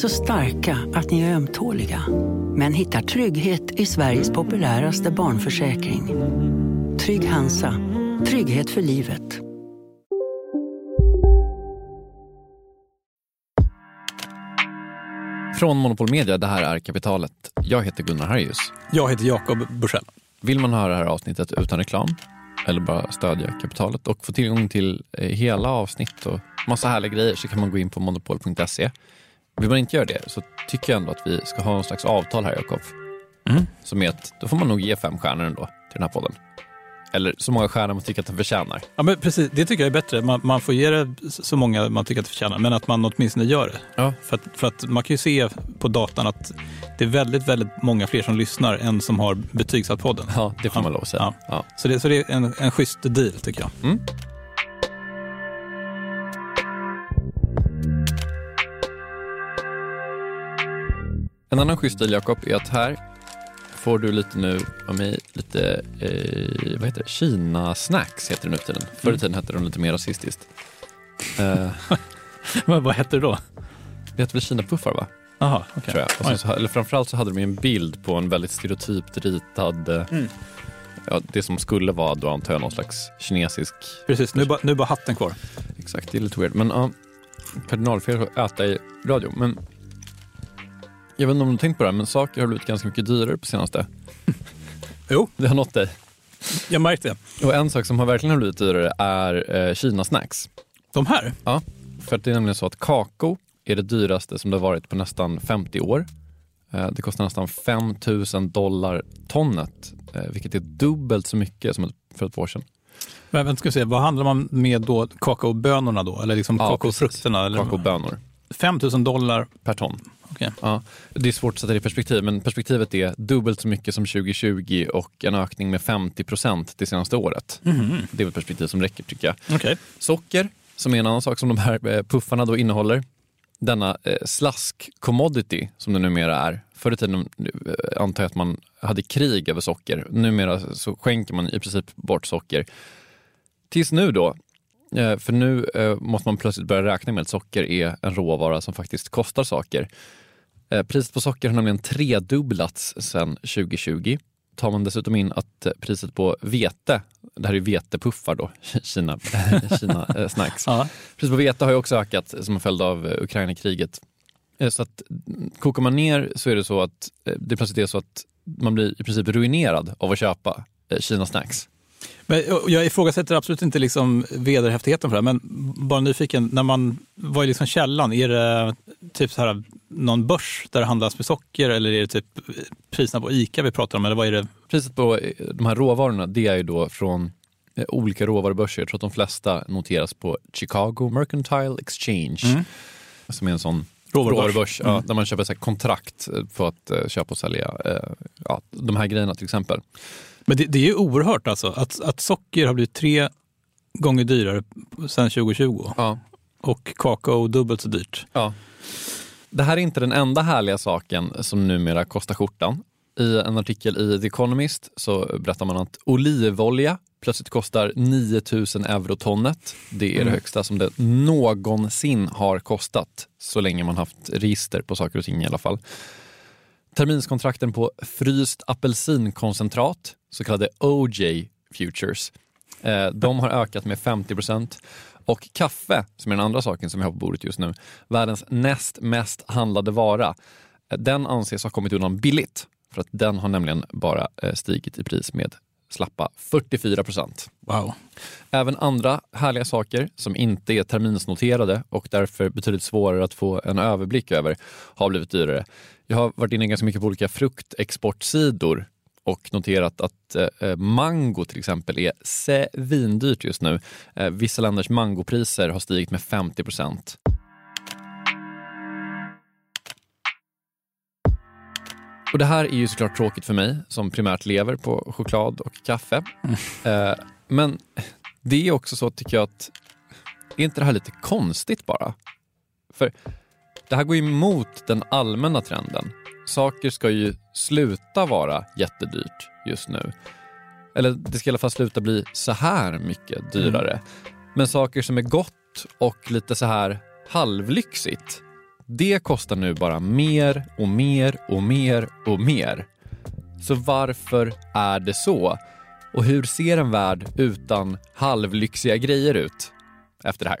Så starka att ni är ömtåliga. Men hittar trygghet i Sveriges populäraste barnförsäkring. Trygg Hansa. Trygghet för livet. Från Monopol Media, det här är Kapitalet. Jag heter Gunnar Harrius. Jag heter Jakob Bursell. Vill man höra det här avsnittet utan reklam eller bara stödja kapitalet och få tillgång till eh, hela avsnitt och massa härliga grejer så kan man gå in på monopol.se. Vill man inte göra det så tycker jag ändå att vi ska ha någon slags avtal här Jakob. Mm. Som är att då får man nog ge fem stjärnor ändå till den här podden. Eller så många stjärnor man tycker att den förtjänar. Ja, men precis, det tycker jag är bättre. Man, man får ge det så många man tycker att det förtjänar, men att man åtminstone gör det. Ja. För, att, för att man kan ju se på datan att det är väldigt, väldigt många fler som lyssnar än som har betygsatt podden. Ja, det får man lov att säga. Ja. Ja. Så, det, så det är en, en schysst deal tycker jag. Mm. En annan schysst deal Jakob är att här får du lite nu av mig lite, eh, vad heter det, Kina-snacks heter det nu för tiden. Förr i tiden hette de lite mer rasistiskt. Eh, Men vad heter det då? det heter väl Kina-puffar va? Jaha, okej. Tror jag. Och så, eller framförallt så hade de ju en bild på en väldigt stereotypt ritad, eh, Mm. ja, det som skulle vara då antar jag någon slags kinesisk Precis, nu är, bara, nu är bara hatten kvar. Exakt, det är lite weird. Men ja, kardinalfel att äta i radio. Men jag vet inte om du har tänkt på det här, men saker har blivit ganska mycket dyrare på senaste. Jo, Det har nått dig. jag märkte det. Och en sak som har verkligen har blivit dyrare är eh, Kina-snacks. De här? Ja, för att det är nämligen så att kakao är det dyraste som det har varit på nästan 50 år. Eh, det kostar nästan 5 000 dollar tonnet, eh, vilket är dubbelt så mycket som för ett år sedan. Men, vänta, ska vi se, vad handlar man med då? Kakaobönorna då? Eller liksom Ja, kakaofrukterna? Eller? Kakaobönor 5 000 dollar. per ton. Okej. Ja, det är svårt att sätta det i perspektiv, men perspektivet är dubbelt så mycket som 2020 och en ökning med 50 procent det senaste året. Det är ett perspektiv som räcker tycker jag. Okej. Socker, som är en annan sak som de här eh, puffarna då innehåller. Denna eh, slask-commodity som det numera är. Förr i tiden eh, antar jag att man hade krig över socker. Numera så skänker man i princip bort socker. Tills nu då, för nu måste man plötsligt börja räkna med att socker är en råvara som faktiskt kostar saker. Eh, Priset på socker har nämligen tredubblats sedan 2020. Tar man dessutom in att eh, priset på vete, det här är ju vetepuffar då, Kina, Kina eh, snacks. Ja. Priset på vete har ju också ökat som en följd av Ukraina-kriget. Så att mm, kokar man ner så är det så att det plötsligt är så att man blir i princip ruinerad av att köpa Kina snacks. Men jag ifrågasätter absolut inte liksom vederhäftigheten för det här, men bara nyfiken, när man, vad är liksom källan? Är det typ så här någon börs där det handlas med socker eller är det typ priserna på ICA vi pratar om? Eller vad är det? Priset på eh, de här råvarorna det är ju då från eh, olika råvarubörser. Jag tror att de flesta noteras på Chicago Mercantile Exchange. Som är en sån Råvarubörs. råvarubörs ja, där man köper så kontrakt eh, för att eh, köpa och sälja eh, ja, de här grejerna till exempel. Men det, det är ju oerhört alltså, att, att socker har blivit tre gånger dyrare sedan 2020 Ja. och kakao dubbelt så dyrt. Ja. Det här är inte den enda härliga saken som numera kostar skjortan. I en artikel i The Economist så berättar man att olivolja plötsligt kostar 9000 euro tonnet. Det är det högsta som det någonsin har kostat så länge man haft register på saker och ting i alla fall. Terminskontrakten på fryst apelsinkoncentrat, så kallade OJ Futures, eh, de har ökat med 50 procent. Och kaffe, som är den andra saken som vi har på bordet just nu, världens näst mest handlade vara, den anses ha kommit undan billigt. För att den har nämligen bara eh, stigit i pris med slappa 44 procent. Wow. Även andra härliga saker som inte är terminsnoterade och därför betydligt svårare att få en överblick över har blivit dyrare. Jag har varit inne ganska mycket på olika fruktexportsidor och noterat att eh, mango till exempel är svindyrt just nu. Eh, vissa länders mangopriser har stigit med 50 procent. Och det här är ju såklart tråkigt för mig som primärt lever på choklad och kaffe. Eh, men det är också så tycker jag att, är inte det här lite konstigt bara? För det här går ju emot den allmänna trenden. Saker ska ju sluta vara jättedyrt just nu. Eller det ska i alla fall sluta bli så här mycket dyrare. Men saker som är gott och lite så här halvlyxigt, det kostar nu bara mer och mer och mer och mer. Så varför är det så? Och hur ser en värld utan halvlyxiga grejer ut efter det här?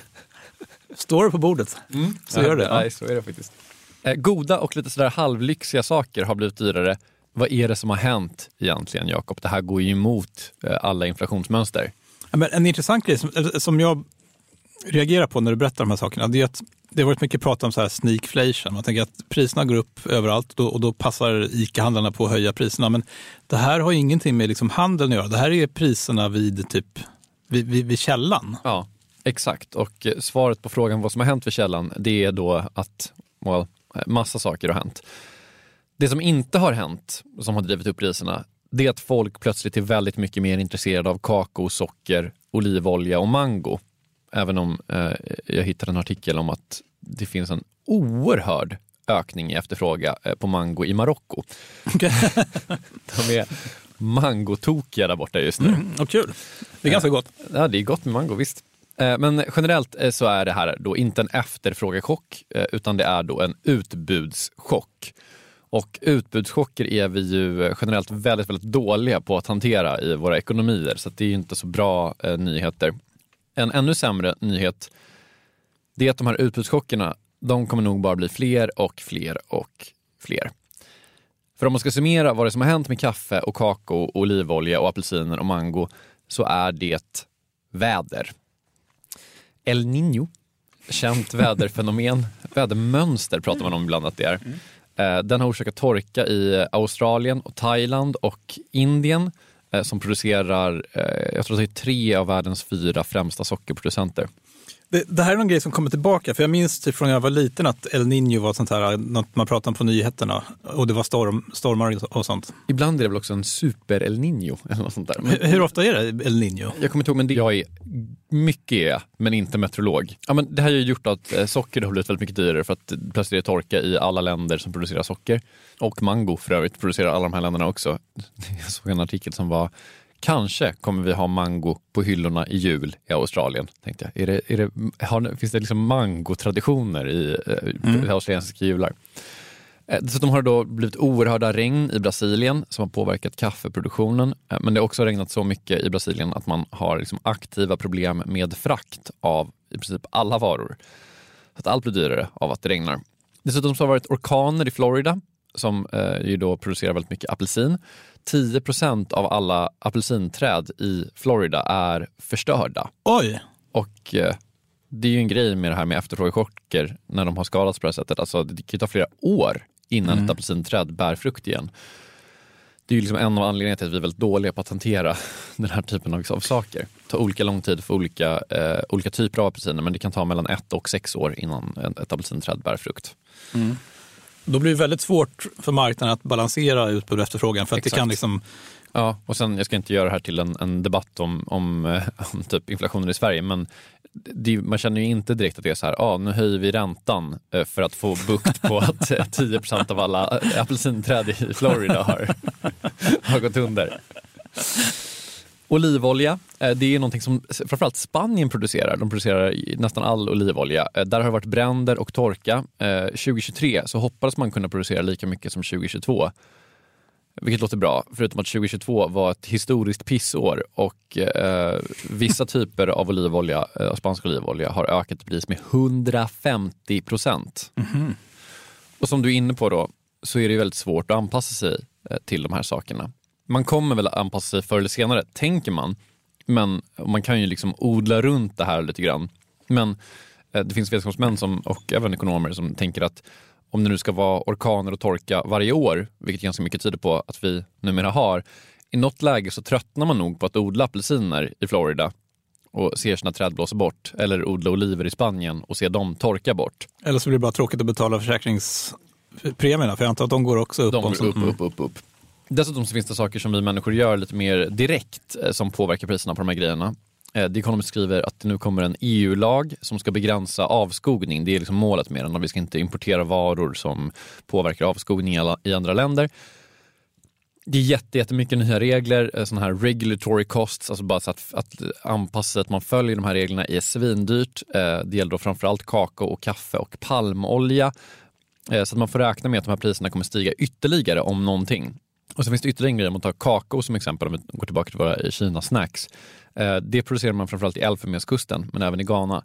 Står det på bordet mm. så ja, gör det. Nej, så är det faktiskt. Eh, goda och lite sådär halvlyxiga saker har blivit dyrare. Vad är det som har hänt egentligen, Jakob? Det här går ju emot eh, alla inflationsmönster. Ja, men en intressant grej som, eh, som jag reagerar på när du berättar de här sakerna, det är att det har varit mycket prat om så här sneakflation. Man tänker att priserna går upp överallt och då passar ICA-handlarna på att höja priserna. Men det här har ingenting med liksom handeln att göra. Det här är priserna vid, typ, vid, vid, vid källan. Ja. Exakt, och svaret på frågan vad som har hänt vid källan, det är då att well, massa saker har hänt. Det som inte har hänt, som har drivit upp priserna, det är att folk plötsligt är väldigt mycket mer intresserade av kakao, socker, olivolja och mango. Även om eh, jag hittade en artikel om att det finns en oerhörd ökning i efterfrågan eh, på mango i Marocko. De är mangotokiga där borta just nu. Mm, och kul. Det är ganska gott. Ja, det är gott med mango, visst. Eh, men generellt eh, så är det här då inte en efterfrågechock eh, utan det är då en utbudschock. Och utbudschocker är vi ju generellt väldigt, väldigt dåliga på att hantera i våra ekonomier så det är inte så bra nyheter. En ännu sämre nyhet det är att de här utbudschockerna de kommer nog bara bli fler och fler och fler. För om man ska summera vad det är som har hänt med kaffe och kakao, olivolja och apelsiner och mango så är det väder. El Niño, känt väderfenomen, vädermönster pratar man om ibland att det är. Mm. Den har orsakat torka i Australien, och Thailand och Indien eh, som producerar, eh, jag tror att det är tre av världens fyra främsta sockerproducenter. Det, det, här är någon grej som kommer tillbaka, för jag minns typ från när jag var liten att El Niño var sånt här, något man pratade om på nyheterna och det var storm, stormar och sånt. Ibland är det väl också en super El Niño eller något sånt där. Men, hur, hur, ofta är det El Niño? Jag kommer inte ihåg, men det, jag är mycket är jag, men inte meteorolog. Ja, men det här har ju gjort att eh, socker har blivit väldigt mycket dyrare för att plötsligt är det torka i alla länder som producerar socker. Och mango för övrigt producerar alla de här länderna också. Jag såg en artikel som var Kanske kommer vi ha mango på hyllorna i jul i Australien. Tänkte jag. Är det, är det, har, finns det liksom mangotraditioner i eh, mm. australiensiska jular? Eh, dessutom har det då blivit oerhörda regn i Brasilien som har påverkat kaffeproduktionen. Eh, men det har också regnat så mycket i Brasilien att man har liksom aktiva problem med frakt av i princip alla varor. Så att allt blir dyrare av att det regnar. Dessutom så har det varit orkaner i Florida som eh, ju då producerar väldigt mycket apelsin. 10% av alla apelsinträd i Florida är förstörda. Oj! Och eh, det är ju en grej med det här med efterfrågechocker när de har skadats på det här sättet. Alltså, det kan ju ta flera år innan mm. ett apelsinträd bär frukt igen. Det är ju liksom en av anledningarna till att vi är väldigt dåliga på att hantera den här typen av, av saker. Det tar olika lång tid för olika, eh, olika typer av apelsiner men det kan ta mellan ett och sex år innan ett apelsinträd bär frukt. Mm. Då blir det väldigt svårt för marknaden att balansera utbud och efterfrågan. För att det kan liksom... Ja, och sen, jag ska inte göra det här till en, en debatt om, om, eh, om, typ inflationen i Sverige, men det, man känner ju inte direkt att det är så här, ah, nu höjer vi räntan eh, för att få bukt på att 10 eh, av alla apelsinträd i Florida har, har gått under. Olivolja, eh, det är någonting som framförallt Spanien producerar. De producerar nästan all olivolja. Eh, där har det varit bränder och torka. 2023 eh, så hoppades man kunna producera lika mycket som 2022. Vilket låter bra, förutom att 2022 var ett historiskt pissår och eh, vissa typer av olivolja, eh, spansk olivolja, har ökat i pris med 150 procent. Mm -hmm. Och som du är inne på då, så är det väldigt svårt att anpassa sig eh, till de här sakerna man kommer väl anpassa sig förr eller senare, tänker man. Men man kan ju liksom odla runt det här lite grann. Men eh, det finns vetenskapsmän som, och även ekonomer som tänker att om det nu ska vara orkaner och torka varje år, vilket ganska mycket tyder på att vi numera har, i något läge så tröttnar man nog på att odla apelsiner i Florida och ser sina träd blåsa bort. Eller odla oliver i Spanien och se dem torka bort. Eller så blir det bara tråkigt att betala försäkringspremierna, för jag antar att de går också upp. De går upp, upp, upp, upp. Dessutom så finns det saker som vi människor gör lite mer direkt eh, som påverkar priserna på de här grejerna. Eh, The Economist skriver att det nu kommer en EU-lag som ska begränsa avskogning. Det är liksom målet med den. Vi ska inte importera varor som påverkar avskogning i andra länder. Det är jätte, jättemycket nya regler, eh, sådana här regulatory costs, alltså bara så att, att anpassa sig att man följer de här reglerna är svindyrt. Det gäller då framförallt kakao och kaffe och palmolja. Så att man får räkna med att de här priserna kommer stiga ytterligare om någonting. Och så finns det ytterligare en grej, om man tar kakao som exempel, om vi går tillbaka till våra Kina-snacks. Eh, det producerar man framförallt i Elfenbenskusten, men även i Ghana.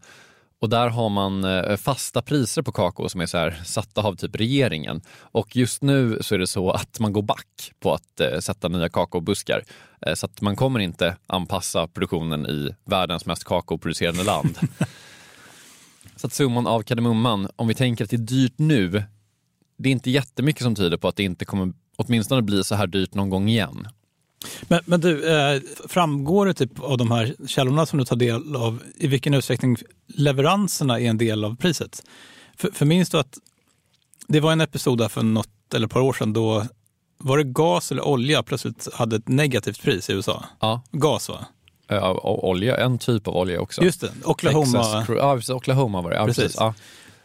Och där har man eh, fasta priser på kakao som är så här, satta av typ regeringen. Och just nu så är det så att man går back på att eh, sätta nya kakaobuskar. Så att man kommer inte anpassa produktionen i världens mest kakaoproducerande land. så att summan av kardemumman, om vi tänker att det är dyrt nu, det är inte jättemycket som tyder på att det inte kommer åtminstone bli så här dyrt någon gång igen. Men, men du, eh, framgår det typ av de här källorna som du tar del av i vilken utsträckning leveranserna är en del av priset? För, för minns du att det var en episod där för något eller ett par år sedan då var det gas eller olja plötsligt hade ett negativt pris i USA? Ja. Gas va? Ja, olja, en typ av olja också. Just det, Oklahoma. Texas, ja, Oklahoma var det. Ja, precis. precis. Ja.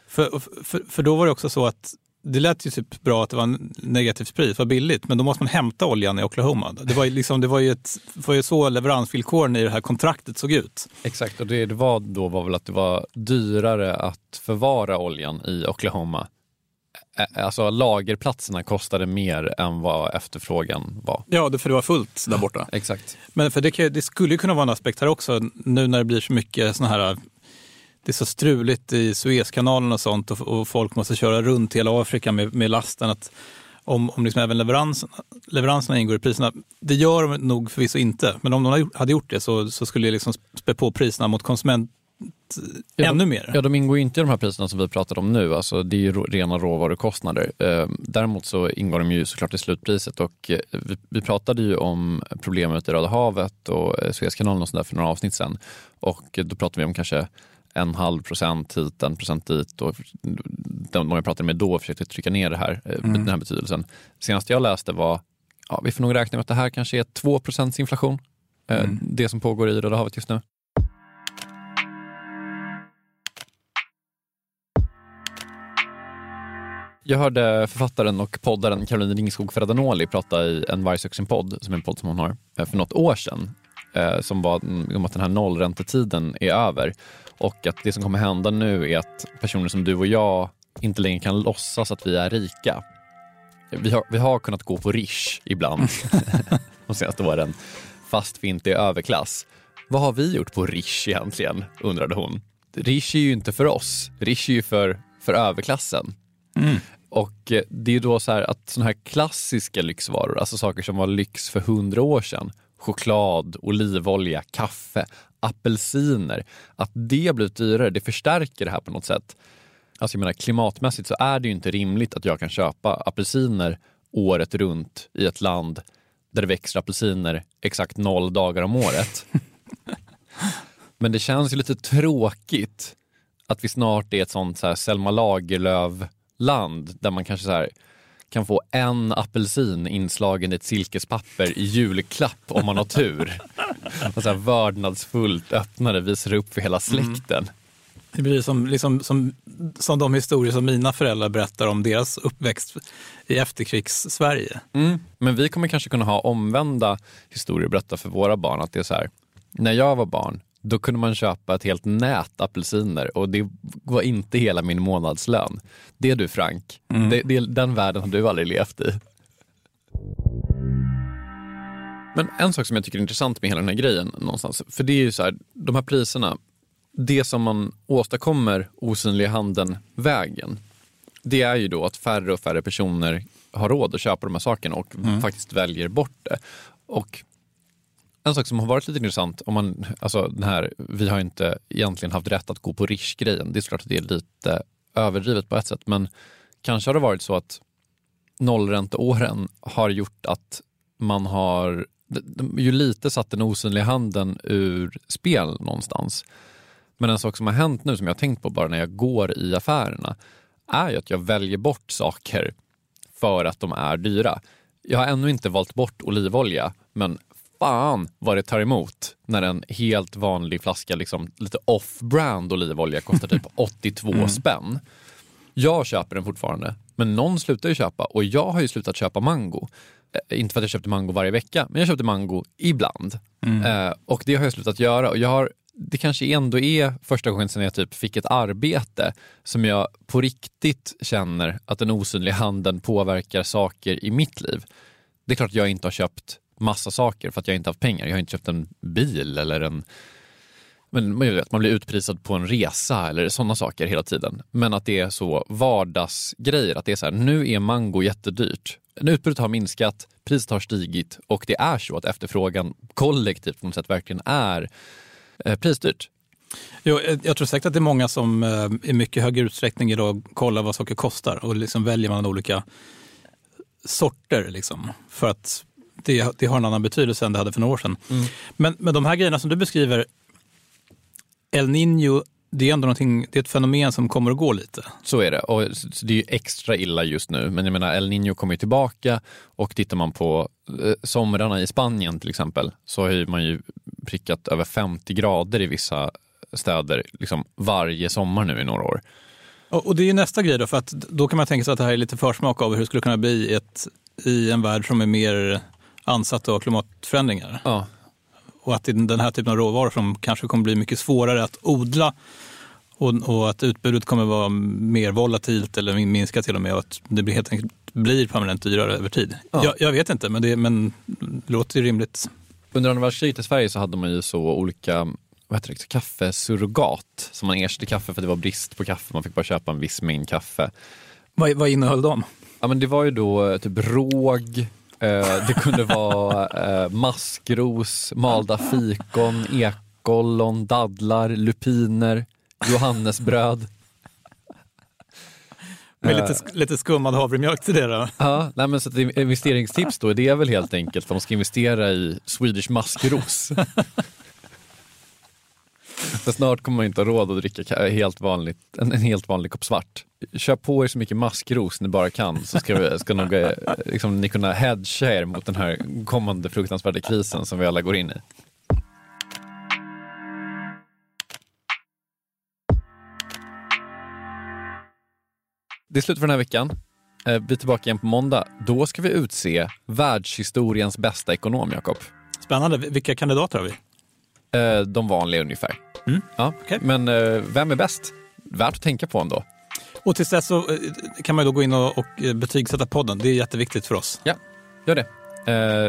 För, för, för då var det också så att det lät ju typ bra att det var negativt pris, var billigt, men då måste man hämta oljan i Oklahoma. Det var ju, liksom, det var ju, ett, var ju så leveransvillkoren i det här kontraktet såg ut. Exakt, och det det var då var väl att det var dyrare att förvara oljan i Oklahoma. Alltså lagerplatserna kostade mer än vad efterfrågan var. Ja, för det var fullt där borta. Exakt. Men för det, det skulle kunna vara en aspekt här också, nu när det blir så mycket såna här det är så struligt i Suezkanalen och sånt och, och, folk måste köra runt hela Afrika med, med lasten. Att om, om liksom även leverans, leveranserna ingår i priserna. Det gör de nog förvisso inte, men om de hade gjort det så, så skulle det liksom spä på priserna mot konsument ja, ännu mer. Ja, de ingår ju inte i de här priserna som vi pratade om nu. Alltså, det är ju rena råvarukostnader. Eh, däremot så ingår de ju såklart i slutpriset och eh, vi, pratade ju om problemet i Röda havet och eh, Suezkanalen och sådär för några avsnitt sedan. Och då pratade vi om kanske en halv procent hit, en procent dit och de, jag pratade med då försökte trycka ner det här, eh, mm. den här betydelsen. Senast jag läste var, ja, vi får nog räkna med att det här kanske är 2 procents inflation, eh, mm. det som pågår i Röda havet just nu. Jag hörde författaren och poddaren Caroline Ringskog Ferradanoli prata i en Vargsuxen-podd, som är en podd som hon har, eh, för något år sedan, som var om att den här nollräntetiden är över och att det som kommer hända nu är att personer som du och jag inte längre kan låtsas att vi är rika. Vi har, vi har kunnat gå på Rish ibland de senaste åren, fast vi inte är överklass. Vad har vi gjort på Rish egentligen, undrade hon. Rish är ju inte för oss, Rish är ju för, för överklassen. Mm. Och eh, det är då så här att sådana här klassiska lyxvaror, alltså saker som var lyx för hundra år sedan, choklad, olivolja, kaffe, apelsiner, att det blivit dyrare, det förstärker det här på något sätt. Alltså jag menar klimatmässigt så är det ju inte rimligt att jag kan köpa apelsiner året runt i ett land där det växer apelsiner exakt noll dagar om året. Men det känns ju lite tråkigt att vi snart är ett sånt så här Selma Lagerlöf-land där man kanske så här kan få en apelsin inslagen i ett silkespapper i julklapp om man har tur. Och så här vördnadsfullt öppnar det, visar upp för hela släkten. Det blir som, liksom, som, som de historier som mina föräldrar berättar om deras uppväxt i efterkrigs-Sverige. Mm. Men vi kommer kanske kunna ha omvända historier att berätta för våra barn. Att det är så här, när jag var barn, då kunde man köpa ett helt nät apelsiner och det var inte hela min månadslön. Det är du Frank, Mm. det, det, den världen har du aldrig levt i. Men en sak som jag tycker är intressant med hela den här grejen någonstans, för det är ju så här, de här priserna, det som man åstadkommer osynliga handeln vägen, det är ju då att färre och färre personer har råd att köpa de här sakerna och faktiskt väljer bort det. Och en sak som har varit lite intressant, om man, alltså den här, vi har inte egentligen haft rätt att gå på Rish-grejen. Det är såklart att det är lite överdrivet på ett sätt, men kanske har det varit så att nollränteåren har gjort att man har ju lite satt den osynliga handeln ur spel någonstans. Men en sak som har hänt nu som jag har tänkt på bara när jag går i affärerna är ju att jag väljer bort saker för att de är dyra. Jag har ännu inte valt bort olivolja, men fan vad det tar emot när en helt vanlig flaska, liksom, lite off-brand olivolja kostar typ 82 spänn. Jag köper den fortfarande, men någon slutar ju köpa och jag har ju slutat köpa mango. Eh, inte för att jag köpte mango varje vecka, men jag köpte mango ibland. Eh, och det har jag slutat göra. Och jag har, det kanske ändå är första gången sedan jag typ fick ett arbete som jag på riktigt känner att den osynliga handen påverkar saker i mitt liv. Det är klart att jag inte har köpt massa saker för att jag inte haft pengar. Jag har inte köpt en bil eller en men man vet, man blir utprisad på en resa eller sådana saker hela tiden. Men att det är så vardagsgrejer, att det är så här, nu är mango jättedyrt. Utbudet har minskat, priset har stigit och det är så att efterfrågan kollektivt på något sätt verkligen är eh, prisdyrt. Jo, eh, jag tror säkert att det är många som eh, i mycket högre utsträckning idag kollar vad saker kostar och liksom väljer man olika sorter. Liksom, för att det, det har en annan betydelse än det hade för några år sedan. Men, men de här grejerna som du beskriver, El Niño, det är ändå någonting, det är ett fenomen som kommer och går lite. Så är det. Och det är ju extra illa just nu. Men jag menar, El Niño kommer ju tillbaka och tittar man på eh, somrarna i Spanien till exempel så har man ju prickat över 50 grader i vissa städer liksom varje sommar nu i några år. Och, och det är ju nästa grej då, för att då kan man tänka sig att det här är lite försmak av hur det skulle kunna bli ett, i en värld som är mer ansatt av klimatförändringar. Ja, och att det är den här typen av råvaror som kanske kommer bli mycket svårare att odla och, och att utbudet kommer vara mer volatilt eller min- minska till och med och att det blir helt enkelt blir permanent dyrare över tid. Ja. Jag, jag vet inte, men det, men det låter ju rimligt. Under andra världskriget i Sverige så hade man ju så olika vad heter det, kaffesurrogat som man ersatte kaffe för att det var brist på kaffe. Man fick bara köpa en viss mängd kaffe. Vad, vad innehöll de? Ja, men det var ju då eh, typ råg, det kunde vara eh, maskros, malda fikon, ekollon, dadlar, lupiner, johannesbröd. Med lite, sk- lite skummad havremjölk till det då? Ja, nej, men så investeringstips då, det är väl helt enkelt att de ska investera i Swedish maskros. För snart kommer man inte ha råd att dricka ka- helt vanligt, en, en helt vanlig kopp svart. Köp på er så mycket maskros ni bara kan så ska, vi, ska nog, eh, liksom, ni kunna hedga er mot den här kommande fruktansvärda krisen som vi alla går in i. Det är slut för den här veckan. Eh, vi är tillbaka igen på måndag. Då ska vi utse världshistoriens bästa ekonom, Jakob. Spännande. Vilka kandidater har vi? Eh, de vanliga ungefär. Mm. Ja. Okej. Men vem är bäst? Värt att tänka på ändå. Och tills dess så eh, kan man ju då gå in och, och eh, betygsätta podden. Det är jätteviktigt för oss. Ja, gör det.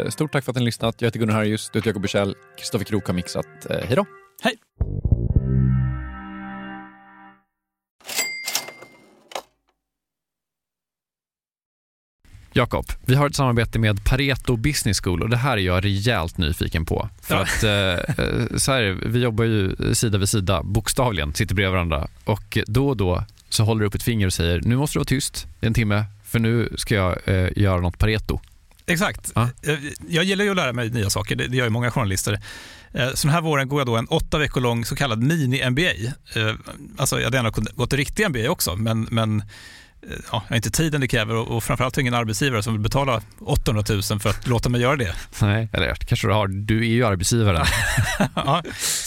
Eh, stort tack för att ni har lyssnat. Jag heter Gunnar Harrius, du heter Jakob Bursell. Kristoffer Krook har mixat. Eh, hej då! Hej! Jakob, vi har ett samarbete med Pareto Business School och det här är jag rejält nyfiken på. För Ja. att eh, eh, så här, vi jobbar ju sida vid sida, bokstavligen, sitter bredvid varandra och då och då så håller du upp ett finger och säger nu måste du vara tyst i en timme för nu ska jag eh, göra något Pareto. Exakt. Ja. Eh, Jag gillar ju att lära mig nya saker, det gör ju många journalister. Eh, Så den här våren går jag då en åtta veckor lång så kallad mini-MBA. Eh, Alltså jag hade gärna gått riktig MBA också, men, men ja, jag har inte tiden det kräver och, och framförallt ingen arbetsgivare som vill betala 800 000 för att låta mig göra det. Nej, eller kanske du har, du är ju arbetsgivaren. ja,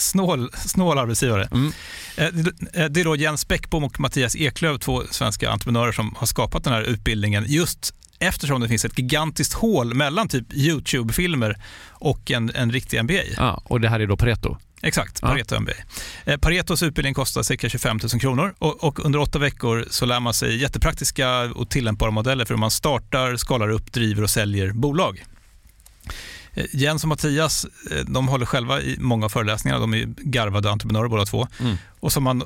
snål, snål arbetsgivare. Mm. Eh, det- eh, Det är då Jens Bäckbom och Mattias Eklöf, två svenska entreprenörer som har skapat den här utbildningen just eftersom det finns ett gigantiskt hål mellan typ YouTube-filmer och en, en riktig MBA. Ja, och det här är då Pareto. Exakt, Ja. Pareto MBA. Eh, Paretos utbildning kostar cirka 25 000 kronor och, och under åtta veckor så lär man sig jättepraktiska och tillämpbara modeller för hur man startar, skalar upp, driver och säljer bolag. Eh, Jens och Mattias eh, de håller själva i många föreläsningar. De är garvade entreprenörer båda två. Mm. Och så har man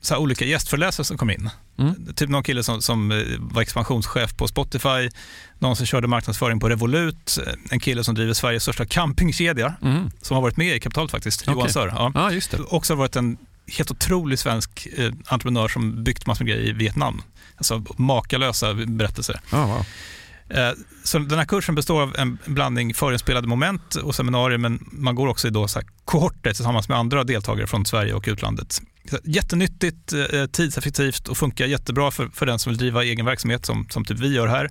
så olika gästföreläsare som kom in. Mm. Typ någon kille som, som eh, var expansionschef på Spotify, någon som körde marknadsföring på Revolut, en kille som driver Sveriges största campingkedja, Mm. som har varit med i kapitalet faktiskt, Johan Okej. Sör. Ja. Ja, just det. Också varit en helt otrolig svensk eh, entreprenör som byggt massor med grejer i Vietnam. Alltså makalösa berättelser. Ja, wow. Eh, så den här kursen består av en blandning förinspelade moment och seminarier, men man går också i då så här kohorter tillsammans med andra deltagare från Sverige och utlandet. Jättenyttigt, eh, eh, tidseffektivt och funkar jättebra för, för den som vill driva egen verksamhet som, som typ vi gör här.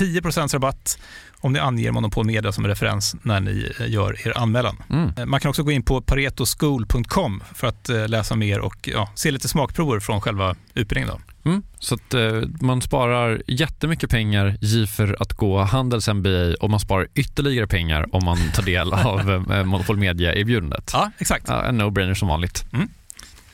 10% rabatt om ni anger Monopol Media som referens när ni eh, gör er anmälan. Mm. Eh, Man kan också gå in på paretoschool.com för att eh, läsa mer och ja, se lite smakprover från själva utbildningen. Då. Mm. Så att eh, man sparar jättemycket pengar i för att gå Handels MBA och man sparar ytterligare pengar om man tar del av eh, Monopol Media-erbjudandet. Ja, exakt. Ja, en no-brainer som vanligt.